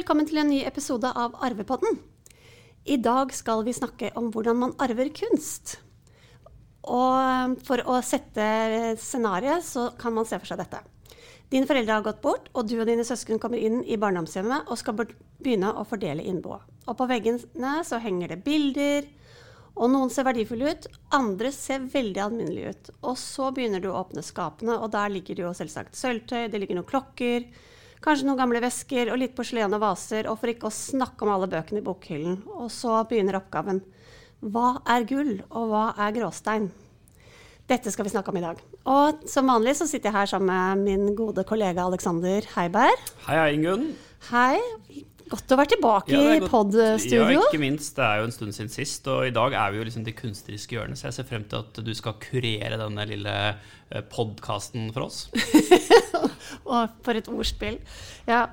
Velkommen til en ny episode av Arvepodden. I dag skal vi snakke om hvordan man arver kunst. Og for å sette scenarioet, så kan man se for seg dette. Dine foreldre har gått bort, og du og dine søsken kommer inn i barndomshjemmet og skal begynne å fordele innboet. Og på veggene så henger det bilder, og noen ser verdifulle ut, andre ser veldig alminnelige ut. Og så begynner du å åpne skapene, og der ligger det jo selvsagt sølvtøy, det ligger noen klokker, Kanskje noen gamle vesker og litt porselen og vaser, og for ikke å snakke om alle bøkene i bokhyllen. Og så begynner oppgaven. Hva er gull, og hva er gråstein? Dette skal vi snakke om i dag. Og som vanlig så sitter jeg her sammen med min gode kollega Alexander Heiberg. Hei, hei, Ingunn. Hei. Godt å være tilbake ja, i podstudio. Ja, ikke minst. Det er jo en stund siden sist. Og i dag er vi jo liksom det kunstneriske hjørnet, så jeg ser frem til at du skal kurere denne lille eh, podkasten for oss. og for et ordspill. Ja,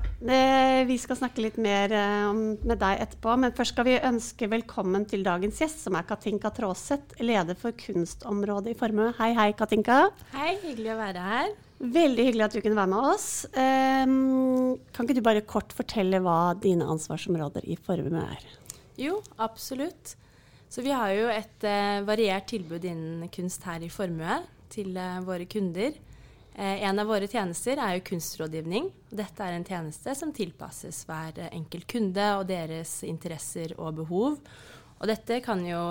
vi skal snakke litt mer eh, med deg etterpå. Men først skal vi ønske velkommen til dagens gjest, som er Katinka Tråseth, leder for kunstområdet i Formue. Hei, hei, Katinka. Hei, hyggelig å være her. Veldig hyggelig at du kunne være med oss. Um, kan ikke du bare kort fortelle hva dine ansvarsområder i Formue er? Jo, absolutt. Så vi har jo et uh, variert tilbud innen kunst her i Formue til uh, våre kunder. Uh, en av våre tjenester er jo kunstrådgivning. Dette er en tjeneste som tilpasses hver enkelt kunde og deres interesser og behov. Og dette kan jo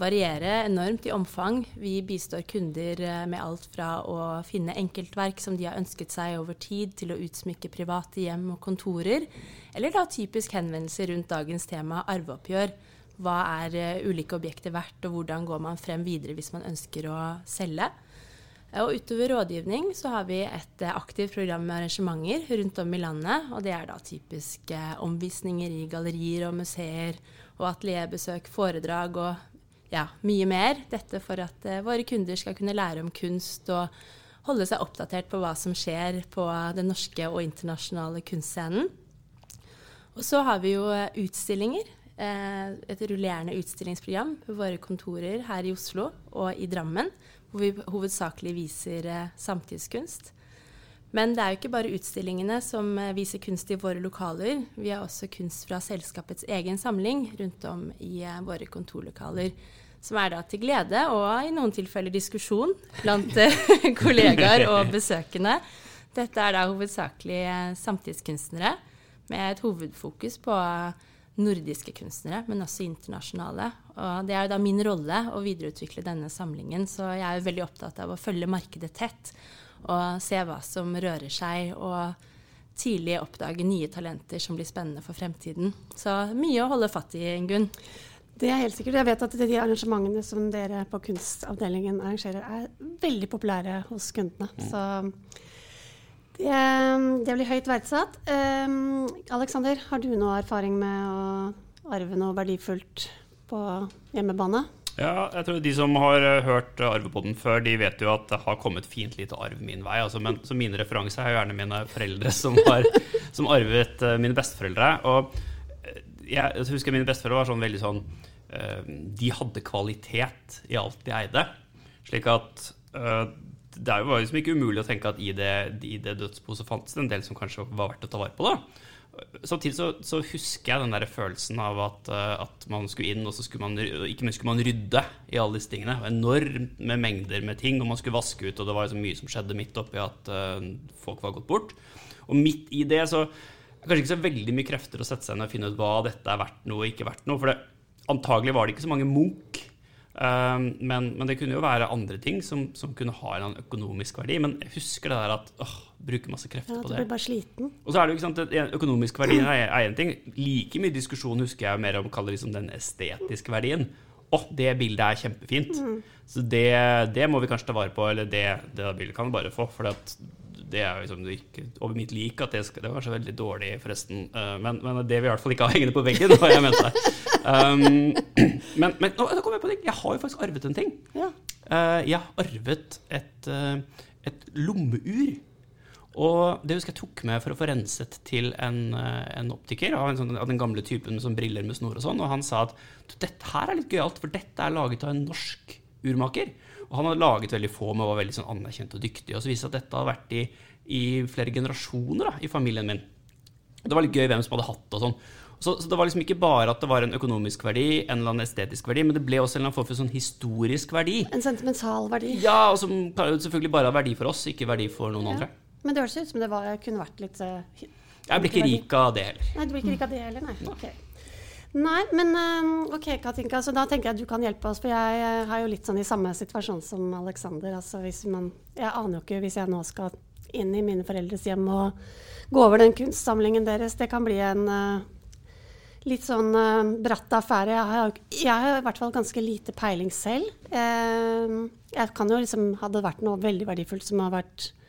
variere enormt i omfang. Vi bistår kunder eh, med alt fra å finne enkeltverk som de har ønsket seg over tid, til å utsmykke private hjem og kontorer, eller da typisk henvendelser rundt dagens tema arveoppgjør. Hva er ulike objekter verdt, og hvordan går man frem videre hvis man ønsker å selge? Og utover rådgivning så har vi et uh, aktivt program med arrangementer rundt om i landet. Og det er da typisk uh, omvisninger i gallerier og museer og atelierbesøk, foredrag og ja, mye mer. Dette for at uh, våre kunder skal kunne lære om kunst og holde seg oppdatert på hva som skjer på den norske og internasjonale kunstscenen. Og så har vi jo utstillinger. Et rullerende utstillingsprogram på våre kontorer her i Oslo og i Drammen, hvor vi hovedsakelig viser samtidskunst. Men det er jo ikke bare utstillingene som viser kunst i våre lokaler. Vi har også kunst fra selskapets egen samling rundt om i våre kontorlokaler som er da til glede og i noen tilfeller diskusjon blant eh, kollegaer og besøkende. Dette er da hovedsakelig eh, samtidskunstnere med et hovedfokus på nordiske kunstnere, men også internasjonale. Og det er jo da min rolle å videreutvikle denne samlingen, så jeg er jo veldig opptatt av å følge markedet tett og se hva som rører seg, og tidlig oppdage nye talenter som blir spennende for fremtiden. Så mye å holde fatt i, Ingunn. Det er helt sikkert. Jeg vet at de arrangementene som dere på kunstavdelingen arrangerer, er veldig populære hos kundene. Mm. Så det, det, blir høyt verdsatt. Um, Alexander, har du noe erfaring med å arve noe verdifullt på hjemmebane? Ja, jeg tror De som har eh, hørt arvepodden før, de vet jo at det har kommet fint lite arv min vei. Altså, men, så mine referanser er jo gjerne mine foreldre som har som arvet uh, mine besteforeldre. Og jeg, husker mine besteforeldre var sånn veldig sånn De hadde kvalitet i alt de eide. Slik at uh, det var liksom ikke umulig å tenke at i det, i det dødsboet fantes det en del som kanskje var verdt å ta vare på. da. Samtidig så, så husker jeg den der følelsen av at, uh, at, man skulle inn, og så skulle man, ikke minst skulle man rydde i alle disse tingene. Enormt med mengder med ting, og man skulle vaske ut, og det var liksom mye som skjedde midt oppi at folk var gått bort. Og midt i det så kanskje ikke så veldig mye krefter å sette seg ned og finne ut hva dette er verdt noe og ikke verdt noe. For det, antagelig var det ikke så mange Munch. Um, men, men, det kunne jo være andre ting som, som kunne ha en økonomisk verdi. Men jeg husker det der at åh, bruke masse krefter ja, på det. Du blir bare sliten. Og så er det jo ikke sant, at Økonomisk verdi er én ting. Like mye diskusjon husker jeg mer om kaller liksom den estetiske verdien. Å, det bildet er kjempefint. Mm. Så det, det, må vi kanskje ta vare på. Eller det, det bildet kan vi bare få. For det er liksom ikke over mitt lik at det, skal, det var så veldig dårlig, forresten. Uh, men, men, det vil i hvert fall ikke ha hengende på veggen. Hva jeg mente. Um, men, men nå, kommer jeg på ting. Jeg har jo faktisk arvet en ting. Ja. Uh, jeg har arvet et, uh, et lommeur. Og det husker jeg tok med for å få renset til en, en optiker av, en sånn, av, den gamle typen med sånn briller med snor og sånn. Og han sa at dette her er litt gøyalt, for dette er laget av en norsk urmaker. Og han hadde laget veldig få, men var veldig sånn anerkjent og dyktig. Og så viste det at dette hadde vært i, i flere generasjoner da, i familien min. Det var litt gøy hvem som hadde hatt og sånn. Så, så, det var liksom ikke bare at det var en økonomisk verdi, en eller annen estetisk verdi, men det ble også en eller annen form for sånn historisk verdi. En sentimental verdi. Ja, og som selvfølgelig bare har verdi for oss, ikke verdi for noen ja. andre. Men det høres ut som det var, kunne vært litt uh, Jeg blir ikke rik av det heller. Nei, du blir ikke rik av det heller, nei. Okay. Nei, men uh, ok, Katinka, så da tenker jeg at du kan hjelpe oss. For jeg uh, har jo litt sånn i samme situasjon som Aleksander. Altså hvis man Jeg aner jo ikke hvis jeg nå skal inn i mine foreldres hjem og gå over den kunstsamlingen deres. Det kan bli en uh, litt sånn bratt affære. Jeg har, jeg har, i hvert fall ganske lite peiling selv. jeg kan jo liksom Hadde det vært noe veldig verdifullt som har vært Eh,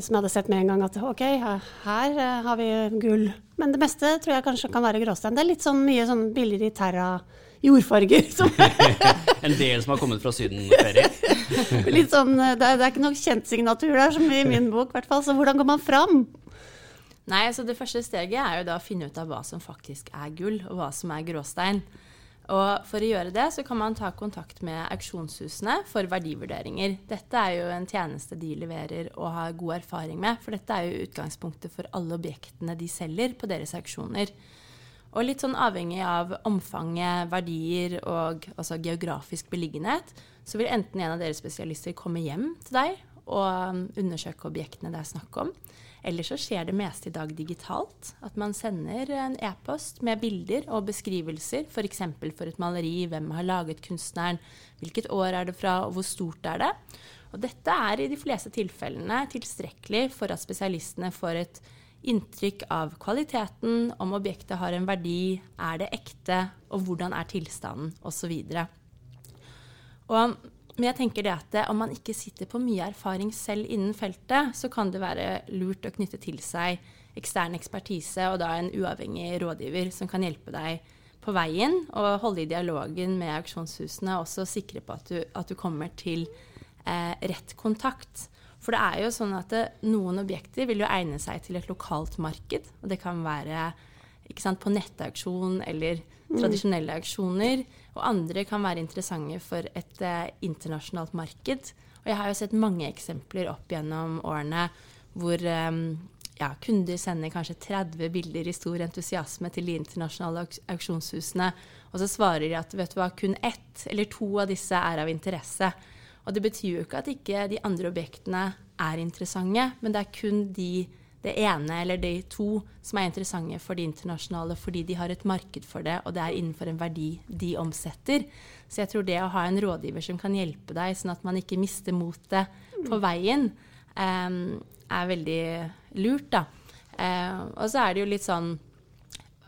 som jeg hadde sett med en gang at OK, her eh, har vi gull. Men det meste tror jeg kanskje kan være gråstein. Det er litt sånn mye sånn bilder i terra jordfarger. en del som har kommet fra sydenferie? litt sånn, eh, det er, det er ikke noe kjent signatur der, som i min bok i hvert fall. Så hvordan går man fram? Nei, så Det første steget er jo da å finne ut av hva som faktisk er gull, og hva som er gråstein. Og For å gjøre det så kan man ta kontakt med auksjonshusene for verdivurderinger. Dette er jo en tjeneste de leverer og har god erfaring med, for dette er jo utgangspunktet for alle objektene de selger på deres auksjoner. Og litt sånn avhengig av omfanget, verdier og altså geografisk beliggenhet, så vil enten en av deres spesialister komme hjem til deg og undersøke objektene det er snakk om. Eller så skjer det meste i dag digitalt. At man sender en e-post med bilder og beskrivelser, f.eks. For, for et maleri, hvem har laget kunstneren, hvilket år er det fra, og hvor stort er det. Og dette er i de fleste tilfellene tilstrekkelig for at spesialistene får et inntrykk av kvaliteten, om objektet har en verdi, er det ekte, og hvordan er tilstanden, osv. Og men jeg tenker det at eh, om man ikke sitter på mye erfaring selv innen feltet, så kan det være lurt å knytte til seg ekstern ekspertise og da en uavhengig rådgiver som kan hjelpe deg på veien og holde i dialogen med auksjonshusene og også sikre på at du, at du kommer til eh, rett kontakt. For det er jo sånn at det, eh, noen objekter vil jo egne seg til et lokalt marked. Og det kan være sant, på nettauksjon eller mm. tradisjonelle auksjoner. Og andre kan være interessante for et eh, internasjonalt marked. Og jeg har jo sett mange eksempler opp gjennom årene hvor eh, ja, kunder sender kanskje 30 bilder i stor entusiasme til de internasjonale auksjonshusene, og så svarer de at vet du hva, kun ett eller to av disse er av interesse. Og det betyr jo ikke at ikke de andre objektene er interessante, men det er kun de det ene eller de to som er interessante for de internasjonale fordi de har et marked for det, og det er innenfor en verdi de omsetter. Så jeg tror det å ha en rådgiver som kan hjelpe deg, sånn at man ikke mister motet på veien, um, er veldig lurt, da. Uh, og så er det jo litt sånn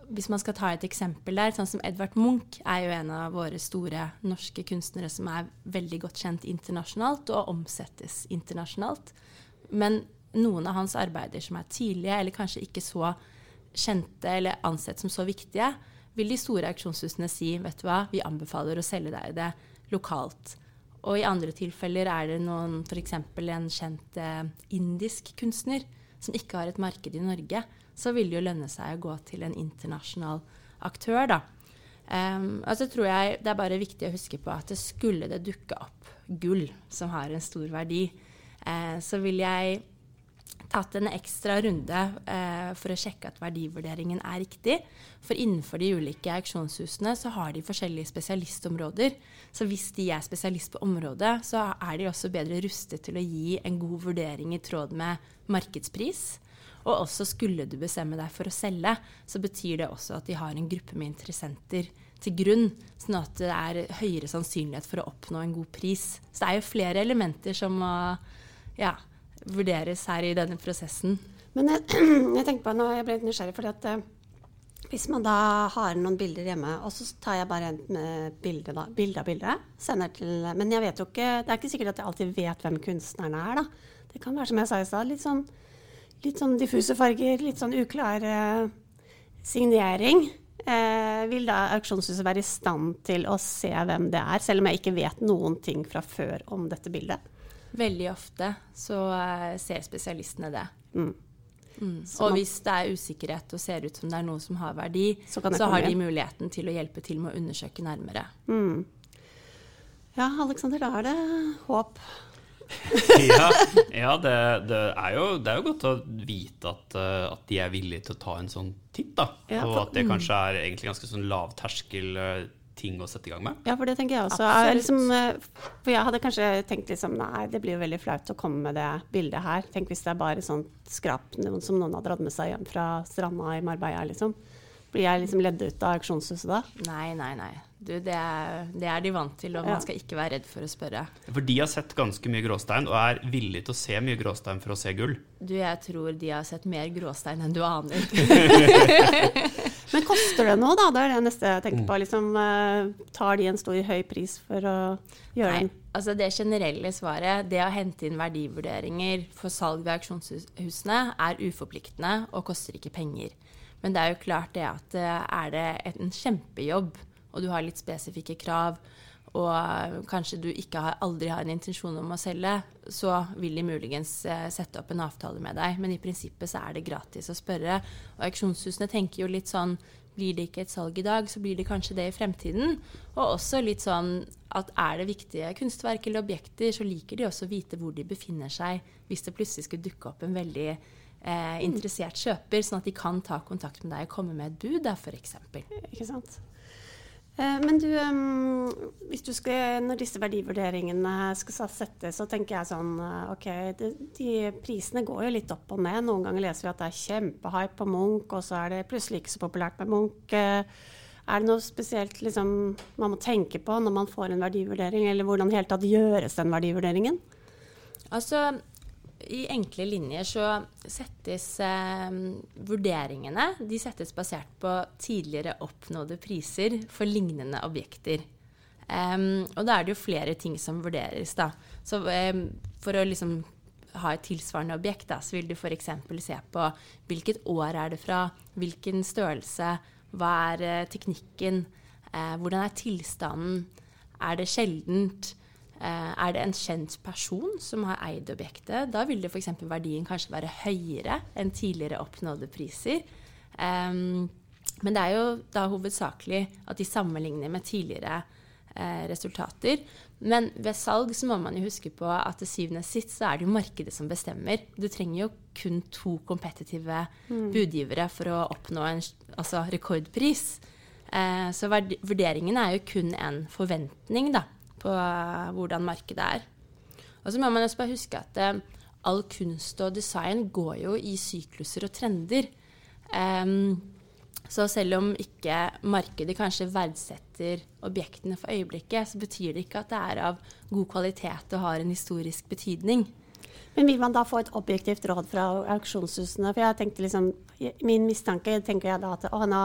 hvis man skal ta et eksempel der, sånn som Edvard Munch er jo en av våre store norske kunstnere som er veldig godt kjent internasjonalt og omsettes internasjonalt. Men noen av hans arbeider som er tidlige, eller kanskje ikke så kjente eller ansett som så viktige, vil de store auksjonshusene si vet du hva, vi anbefaler å selge deg det lokalt. Og i andre tilfeller er det noen, f.eks. en kjent eh, indisk kunstner som ikke har et marked i Norge, så vil det jo lønne seg å gå til en internasjonal aktør, da. Um, altså tror jeg Det er bare viktig å huske på at det skulle det dukke opp gull som har en stor verdi, eh, så vil jeg tatt en ekstra runde eh, for å sjekke at verdivurderingen er riktig. For innenfor de ulike auksjonshusene så har de forskjellige spesialistområder. Så hvis de er spesialist på området, så er de også bedre rustet til å gi en god vurdering i tråd med markedspris. Og også skulle du bestemme deg for å selge, så betyr det også at de har en gruppe med interessenter til grunn, sånn at det er høyere sannsynlighet for å oppnå en god pris. Så det er jo flere elementer som må ja, vurderes her i denne prosessen. Men jeg, jeg tenker på nå, jeg ble litt nysgjerrig, fordi at uh, hvis man da har noen bilder hjemme, og så tar jeg bare et bilde, da, bilde av bildet, sender til Men jeg vet jo ikke Det er ikke sikkert at jeg alltid vet hvem kunstnerne er, da. Det kan være, som jeg sa i stad, litt, sånn, litt sånn diffuse farger, litt sånn uklar uh, signering. Eh, vil da auksjonshuset være i stand til å se hvem det er, selv om jeg ikke vet noen ting fra før om dette bildet? Veldig ofte så uh, ser spesialistene det. Mm. Mm. Og hvis det er usikkerhet og ser ut som det er noe som har verdi, så, så har de muligheten til å hjelpe til med å undersøke nærmere. Mm. Ja, Aleksander, da er det håp. Ja, ja det, det, er jo, det, er jo, godt å vite at, eh, at, de er villige til å ta en sånn titt, da. Ja, for, og at det mm. kanskje er egentlig ganske sånn lavterskel eh, ting å sette i gang med. Ja, for det tenker jeg også. Jeg liksom, eh, for jeg hadde kanskje tenkt liksom nei, det blir jo veldig flaut å komme med det bildet her. Tenk hvis det er bare sånt skrap som noen har dratt med seg hjem fra stranda i Marbella, liksom. Blir jeg liksom ledd ut av auksjonshuset da? Nei, nei, nei. Du, det, er, det, er, de vant til, og ja. man skal ikke være redd for å spørre. For de har sett ganske mye gråstein, og er villige til å se mye gråstein for å se gull? Du, jeg tror de har sett mer gråstein enn du aner. Men koster det noe, da? Det er det neste jeg tenker på. Liksom, uh, tar de en stor høy pris for å gjøre Nei, den? Altså det generelle svaret, det å hente inn verdivurderinger for salg ved auksjonshusene, er uforpliktende og koster ikke penger. Men det er jo klart det at eh, er det en kjempejobb, og du har litt spesifikke krav, og kanskje du har, aldri har en intensjon om å selge, så vil de muligens eh, sette opp en avtale med deg. Men i prinsippet så er det gratis å spørre. Og auksjonshusene tenker jo litt sånn blir det ikke et salg i dag, så blir det kanskje det i fremtiden. Og også litt sånn at er det viktige kunstverk eller objekter, så liker de også å vite hvor de befinner seg hvis det plutselig skulle dukke opp en veldig eh, interessert kjøper, sånn at de kan ta kontakt med deg og komme med et bud, da, f.eks. Ikke sant. Eh, men du, hvis du skal, når disse verdivurderingene skal settes, så tenker jeg sånn eh, OK, de, de, prisene går jo litt opp og ned. Noen ganger leser vi at det er kjempehype på Munch, og så er det plutselig ikke så populært med Munch. Eh, er det noe spesielt liksom, man må tenke på når man får en verdivurdering, eller hvordan helt tatt gjøres den verdivurderingen? Altså, i enkle linjer så settes eh, vurderingene de settes basert på tidligere oppnådde priser for lignende objekter. Um, og da er det jo flere ting som vurderes. da. Så um, For å liksom ha et tilsvarende objekt, da, så vil du f.eks. se på hvilket år er det fra, hvilken størrelse, hva er uh, teknikken, uh, hvordan er tilstanden, er det sjeldent, Eh, er det en kjent person som har eid objektet, da vil det f.eks. verdien kanskje være høyere enn tidligere oppnådde priser. Men det er jo da hovedsakelig at de sammenligner med tidligere eh, resultater. Men ved salg så må man jo huske på at til syvende og sist så er det jo markedet som bestemmer. Du trenger jo kun to kompetitive mm. budgivere for å oppnå en altså rekordpris. Eh, så vurderingen er jo kun en forventning, da på uh, hvordan markedet er. Og så må man også bare huske at uh, all kunst og design går jo i sykluser og trender. Um, så selv om ikke markedet kanskje verdsetter objektene for øyeblikket, så betyr det ikke at det er av god kvalitet og har en historisk betydning. Men vil man da få et objektivt råd fra auksjonshusene? For jeg tenkte liksom, Min mistanke tenker jeg da at å, nå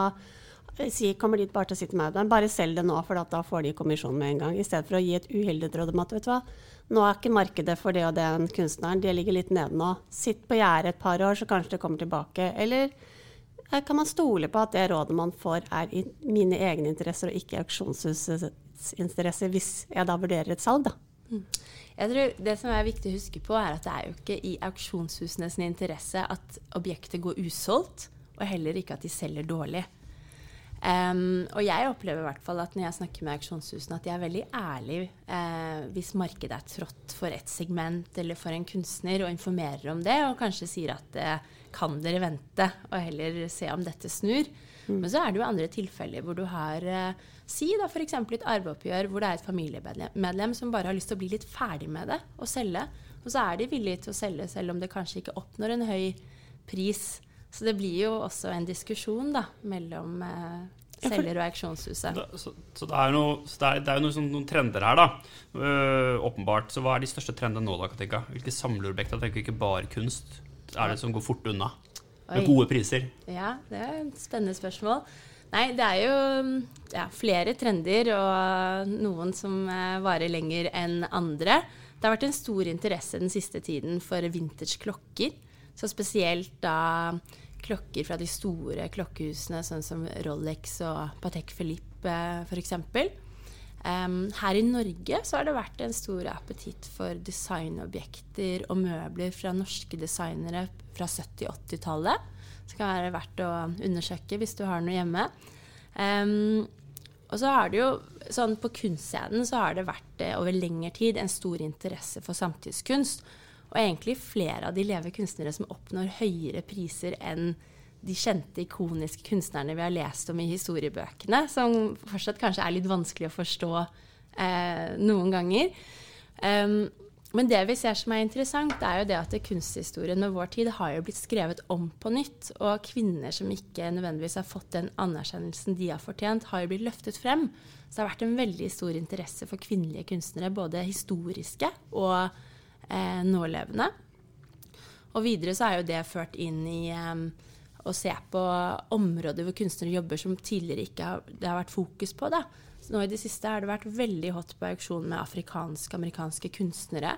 si, kommer dit bare til å sitte med dem. Bare selg det nå, for da får de kommisjon med en gang. I stedet for å gi et uhildet råd om at vet du hva, nå er ikke markedet for det og den kunstneren, det ligger litt nede nå. Sitt på gjerdet et par år, så kanskje det kommer tilbake. Eller eh, kan man stole på at det rådet man får, er i mine egne interesser og ikke auksjonshusets interesser, hvis jeg da vurderer et salg, da? Mm. Jeg tror Det som er viktig å huske på, er at det er jo ikke i auksjonshusene interesse at objektet går usolgt, og heller ikke at de selger dårlig. Um, og jeg opplever i hvert fall at når jeg snakker med auksjonshusene, at de er veldig ærlige uh, hvis markedet er trått for et segment eller for en kunstner, og informerer om det, og kanskje sier at uh, kan dere vente og heller se om dette snur. Mm. Men så er det jo andre tilfeller hvor du har uh, Si da f.eks. et arveoppgjør hvor det er et familiemedlem som bare har lyst til å bli litt ferdig med det og selge. Og så er de villige til å selge selv om det kanskje ikke oppnår en høy pris. Så det blir jo også en diskusjon da, mellom eh, selger og auksjonshuset. Så, så, det er jo noe, det er, det er noe, sånn, noen trender her, da. Uh, åpenbart. Så hva er de største trendene nå, da, Katinka? Hvilke samlerobjekter? Tenker ikke bare kunst. Er det som går fort unna? Med gode priser? Ja, det er et spennende spørsmål. Nei, det er jo ja, flere trender, og noen som uh, varer lenger enn andre. Det har vært en stor interesse den siste tiden for vintage klokker. Så spesielt da klokker fra de store klokkehusene, sånn som Rolex og Patek Philippe f.eks. Um, her i Norge så har det vært en stor appetitt for designobjekter og møbler fra norske designere fra 70-80-tallet. Så kan være verdt å undersøke hvis du har noe hjemme. Um, Og så har det jo sånn På kunstscenen så har det vært eh, over lengre tid en stor interesse for samtidskunst. Og egentlig flere av de leve kunstnere som oppnår høyere priser enn de kjente, ikoniske kunstnerne vi har lest om i historiebøkene, som fortsatt kanskje er litt vanskelig å forstå eh, noen ganger. Um, men det vi ser som er interessant, er jo det at kunsthistorien med vår tid har jo blitt skrevet om på nytt. Og kvinner som ikke nødvendigvis har fått den anerkjennelsen de har fortjent, har jo blitt løftet frem. Så det har vært en veldig stor interesse for kvinnelige kunstnere, både historiske og eh, nålevende. Og videre så er jo det ført inn i eh, å se på områder hvor kunstnere jobber som tidligere ikke har, det har vært fokus på. Da. Så nå i det siste har det vært veldig hot på auksjon med afrikanske-amerikanske kunstnere.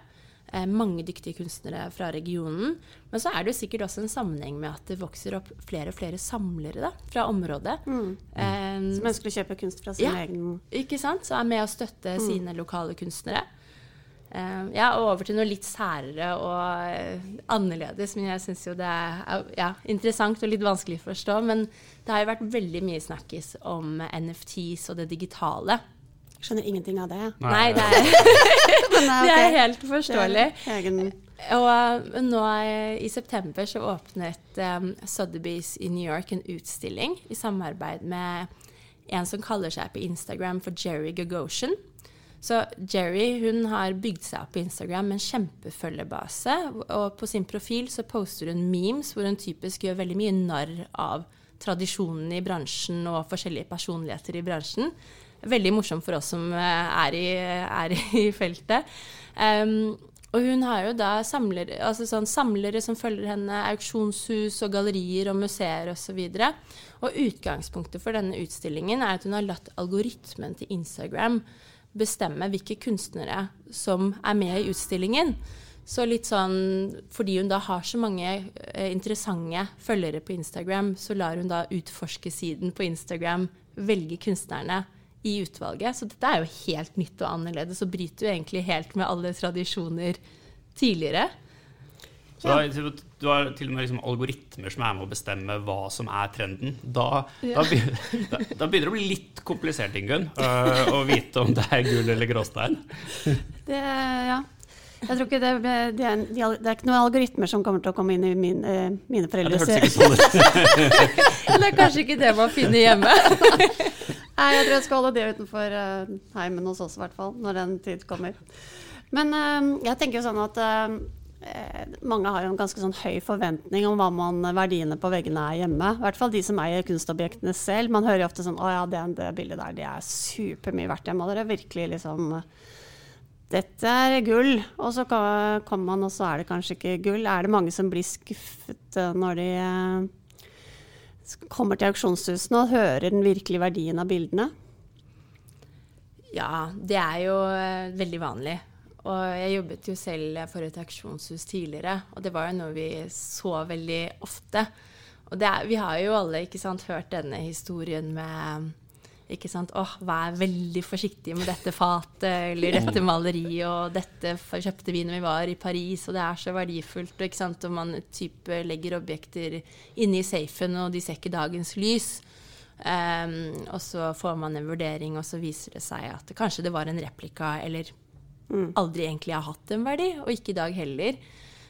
Eh, mange dyktige kunstnere fra regionen. Men så er det jo sikkert også en sammenheng med at det vokser opp flere og flere samlere da, fra området. Mm. Eh, som ønsker å kjøpe kunst fra sin ja, egen Ikke sant. Så er med å støtte mm. sine lokale kunstnere. Uh, ja, og over til noe litt særere og uh, annerledes. Men jeg syns jo det er ja, interessant og litt vanskelig å forstå. Men det har jo vært veldig mye snakkis om NFTs og det digitale. Skjønner ingenting av det. Nei, Nei det, er, det er helt forståelig. Og eh, nå i september så åpnet um, Sotheby's i New York en utstilling i samarbeid med en som kaller seg på Instagram for Jerry Gagosian. Så Jerry hun har bygd seg opp på Instagram med en kjempefølgebase. Og på sin profil så poster hun memes hvor hun typisk gjør veldig mye narr av tradisjonene i bransjen og forskjellige personligheter i bransjen. Veldig morsomt for oss som eh, er i, er i feltet. Um, og hun har jo da samlere, altså sånn samlere som følger henne, auksjonshus og gallerier og museer osv. Og, så og utgangspunktet for denne utstillingen er at hun har latt algoritmen til Instagram bestemme hvilke kunstnere som er med i utstillingen. Så litt sånn, Fordi hun da har så mange eh, interessante følgere på Instagram, så lar hun da utforske siden på Instagram velge kunstnerne i utvalget. Så dette er jo helt nytt og annerledes, og bryter jo egentlig helt med alle tradisjoner tidligere. Så ja. du har til og med liksom algoritmer som er med å bestemme hva som er trenden. Da, ja. da, da, da begynner det å bli litt komplisert, Ingunn, øh, å vite om det er gull eller gråstein. Det, ja. Jeg tror ikke det, det, er, det, er, ikke noen algoritmer som kommer til å komme inn i min, uh, mine foreldres ja, Det hørtes ikke sånn det er kanskje ikke det man finner hjemme. Nei, jeg tror jeg skal holde det utenfor uh, heimen hos oss, i hvert fall, når den tid kommer. Men jeg tenker jo sånn at Eh, mange har jo en ganske sånn høy forventning om hva man, verdiene på veggene er hjemme. I hvert fall de som eier kunstobjektene selv. Man hører jo ofte sånn Å ja, det, det bildet der, det er supermye verdt hjemme. Og det virkelig liksom Dette er gull. Og så kommer man, og så er det kanskje ikke gull. Er det mange som blir skuffet eh, når de eh, kommer til auksjonshusene og hører den virkelige verdien av bildene? Ja, det er jo veldig vanlig. Og jeg jobbet jo selv for et auksjonshus tidligere, og det var jo noe vi så veldig ofte. Og er, vi har jo alle sant, hørt denne historien med ikke sant, åh, vær veldig forsiktig med dette fatet eller dette maleriet, og dette kjøpte vi når vi var i Paris, og det er så verdifullt. ikke sant, Og man type legger objekter inne i safen, og de ser ikke dagens lys. Um, og så får man en vurdering, og så viser det seg at kanskje det var en replika, eller. Aldri egentlig har hatt en verdi, og ikke i dag heller.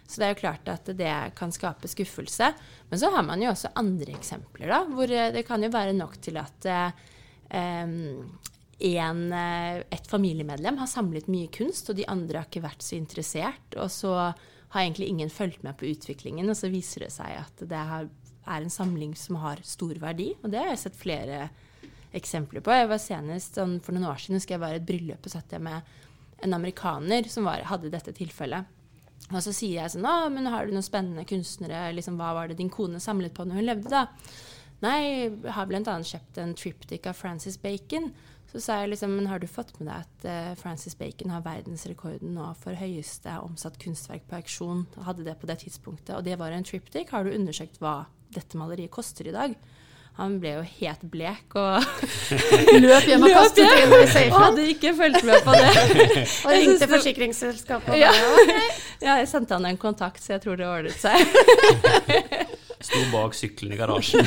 Så det er jo klart at det kan skape skuffelse. Men så har man jo også andre eksempler, da, hvor eh, det kan jo være nok til at um, en, et familiemedlem har samlet mye kunst, og de andre har ikke vært så interessert. Og så har egentlig ingen fulgt med på utviklingen, og så viser det seg at det er en samling som har stor verdi. Og det har jeg sett flere eksempler på. Jeg var senest sånn, For noen år siden husker jeg var i et bryllup og satt jeg med en amerikaner som var, hadde dette tilfellet. Og så sier jeg sånn Å, men har du noen spennende kunstnere? Liksom, hva var det din kone samlet på når hun levde, da? Nei, jeg har bl.a. kjøpt en triptic av Francis Bacon. Så sa jeg liksom Men har du fått med deg at uh, Francis Bacon har verdensrekorden nå for høyeste omsatt kunstverk på auksjon? Hadde det på det tidspunktet. Og det var en triptic. Har du undersøkt hva dette maleriet koster i dag? Han ble jo helt blek og løp hjem og kastet inn i safen. Og hadde ikke fulgt med på det. og ringte forsikringsselskapet. Ja. ja, jeg sendte han en kontakt, så jeg tror det ordnet seg. Sto bak sykkelen i garasjen.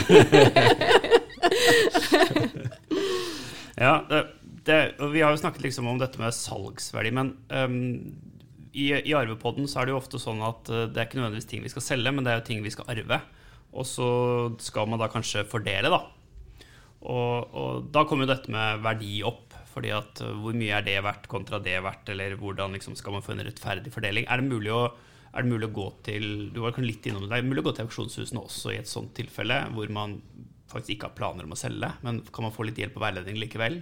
Ja, det, det, Vi har jo snakket liksom om dette med salgsverdi, men um, i, i arvepodden så er det jo ofte sånn at uh, det er ikke nødvendigvis ting vi skal selge, men det er jo ting vi skal arve. Og så skal man da kanskje fordele, da. Og, og da kommer jo dette med verdi opp. fordi at uh, hvor mye er det verdt kontra det verdt, eller hvordan liksom skal man få en rettferdig fordeling? Er det mulig å det mulig å gå til du var litt innom det, er det mulig å gå til auksjonshusene også i et sånt tilfelle, hvor man faktisk ikke har planer om å selge, men kan man få litt hjelp og veiledning likevel?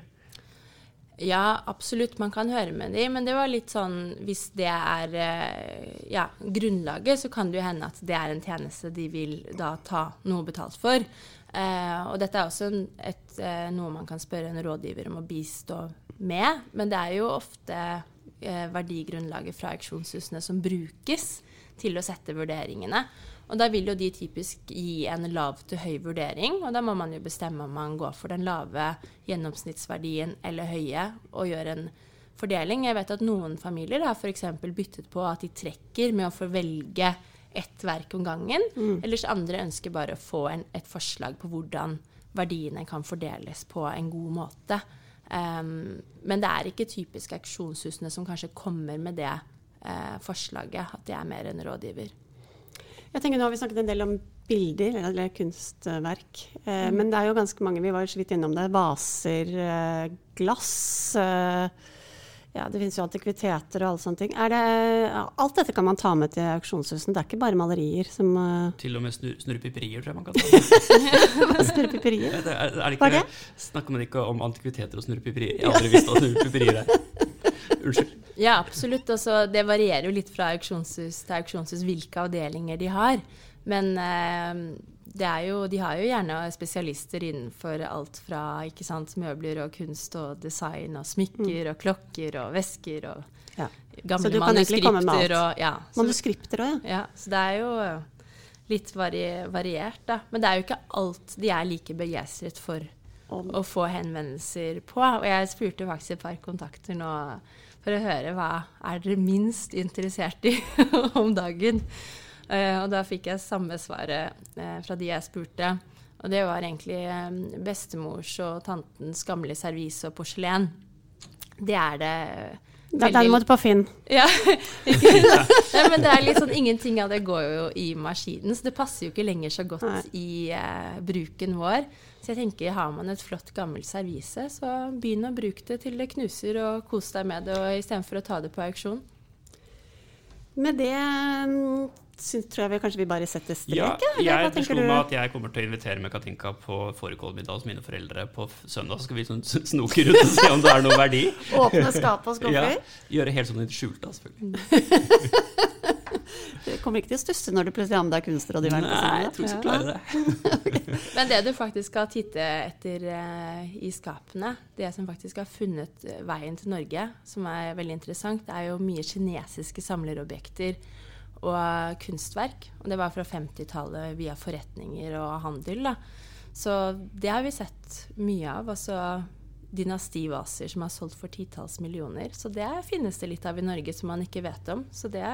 Ja, absolutt. Man kan høre med dem. Men det var litt sånn Hvis det er eh, ja, grunnlaget, så kan det jo hende at det er en tjeneste de vil da ta noe betalt for. Eh, og dette er også et, eh, noe man kan spørre en rådgiver om å bistå med. Men det er jo ofte eh, verdigrunnlaget fra auksjonshusene som brukes til å sette vurderingene. Og da vil jo de typisk gi en lav til høy vurdering, og da må man jo bestemme om man går for den lave gjennomsnittsverdien eller høye, og gjør en fordeling. Jeg vet at noen familier har f.eks. byttet på at de trekker med å få velge ett verk om gangen, mm. ellers andre ønsker bare å få en, et forslag på hvordan verdiene kan fordeles på en god måte. Um, men det er ikke typisk auksjonshusene som kanskje kommer med det uh, forslaget, at de er mer en rådgiver. Jeg tenker Nå har vi snakket en del om bilder, eller kunstverk. Eh, mm. Men det er jo ganske mange, vi var jo så vidt innom det. Vaser, eh, glass. Eh, ja, det finnes jo antikviteter og alle sånne ting. Det, alt dette kan man ta med til auksjonshusene. Det er ikke bare malerier som uh... Til og med snur, snurrepiperier, tror jeg man kan ta med. snurrepiperier? Er, er, er er det? Snakker man ikke om antikviteter og snurrepiperier? Jeg har aldri visst hva snurrepiperier er. Unnskyld. Ja, absolutt. Altså, det varierer jo litt fra auksjonshus til auksjonshus hvilke avdelinger de har. Men eh, jo, de har jo gjerne spesialister innenfor alt fra sant, møbler og kunst og design og smykker mm. og klokker og vesker og ja. gamle manuskripter. Så du kan egentlig Og, ja, så, manuskripter òg, ja. ja. Så det er jo litt vari variert, da. Men det er jo ikke alt de er like begeistret for. Å få henvendelser på. Og jeg spurte faktisk et par kontakter nå for å høre hva er dere minst interessert i om dagen. Uh, og da fikk jeg samme svaret uh, fra de jeg spurte. Og det var egentlig um, bestemors og tantens gamle servise og porselen. Det er det det er derimot på Finn. Ja, ja, men det er litt sånn ingenting av det går jo i maskinen, så det passer jo ikke lenger så godt Nei. i eh, bruken vår. Så jeg tenker, har man et flott, gammelt servise, så begynn å bruke det til det knuser, og kos deg med det istedenfor å ta det på auksjon. Med det mm, synes, tror jeg vi kanskje vi bare setter strek. Ja, jeg slo meg at jeg kommer til å invitere med Katinka på fårikålmiddag hos mine foreldre på søndag. Så skal vi sånn snoke rundt og se om det er noe verdi. Åpne skap og skuffer? Ja, gjøre helt sånn i det skjulte, selvfølgelig. Du kommer ikke til å stusse når du plutselig har med deg kunstrådgiveren? Nei, jeg tror ikke jeg klarer det. Men det du faktisk skal titte etter uh, i skapene, det som faktisk har funnet veien til Norge, som er veldig interessant, det er jo mye kinesiske samlerobjekter og kunstverk. Og det var fra 50-tallet via forretninger og handel. Da. Så det har vi sett mye av. Altså dynastivaser som har solgt for titalls millioner. Så det finnes det litt av i Norge som man ikke vet om. Så det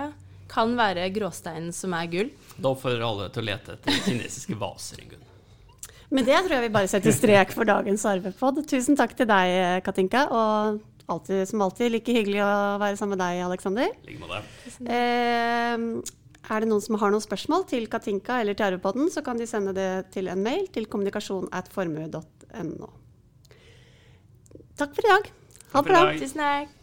kan være gråsteinen som er gull. Da oppfordrer alle til å lete etter kinesiske vaser, Ingunn. Med det tror jeg vi bare setter strek for dagens arvepod. Tusen takk til deg, Katinka. Og alltid, som alltid like hyggelig å være sammen med deg, Aleksander. Eh, er det noen som har noen spørsmål til Katinka eller til Arvepodden, så kan de sende det til en mail til kommunikasjon at formue.no. Takk for i dag. Ha det bra. Tusen takk.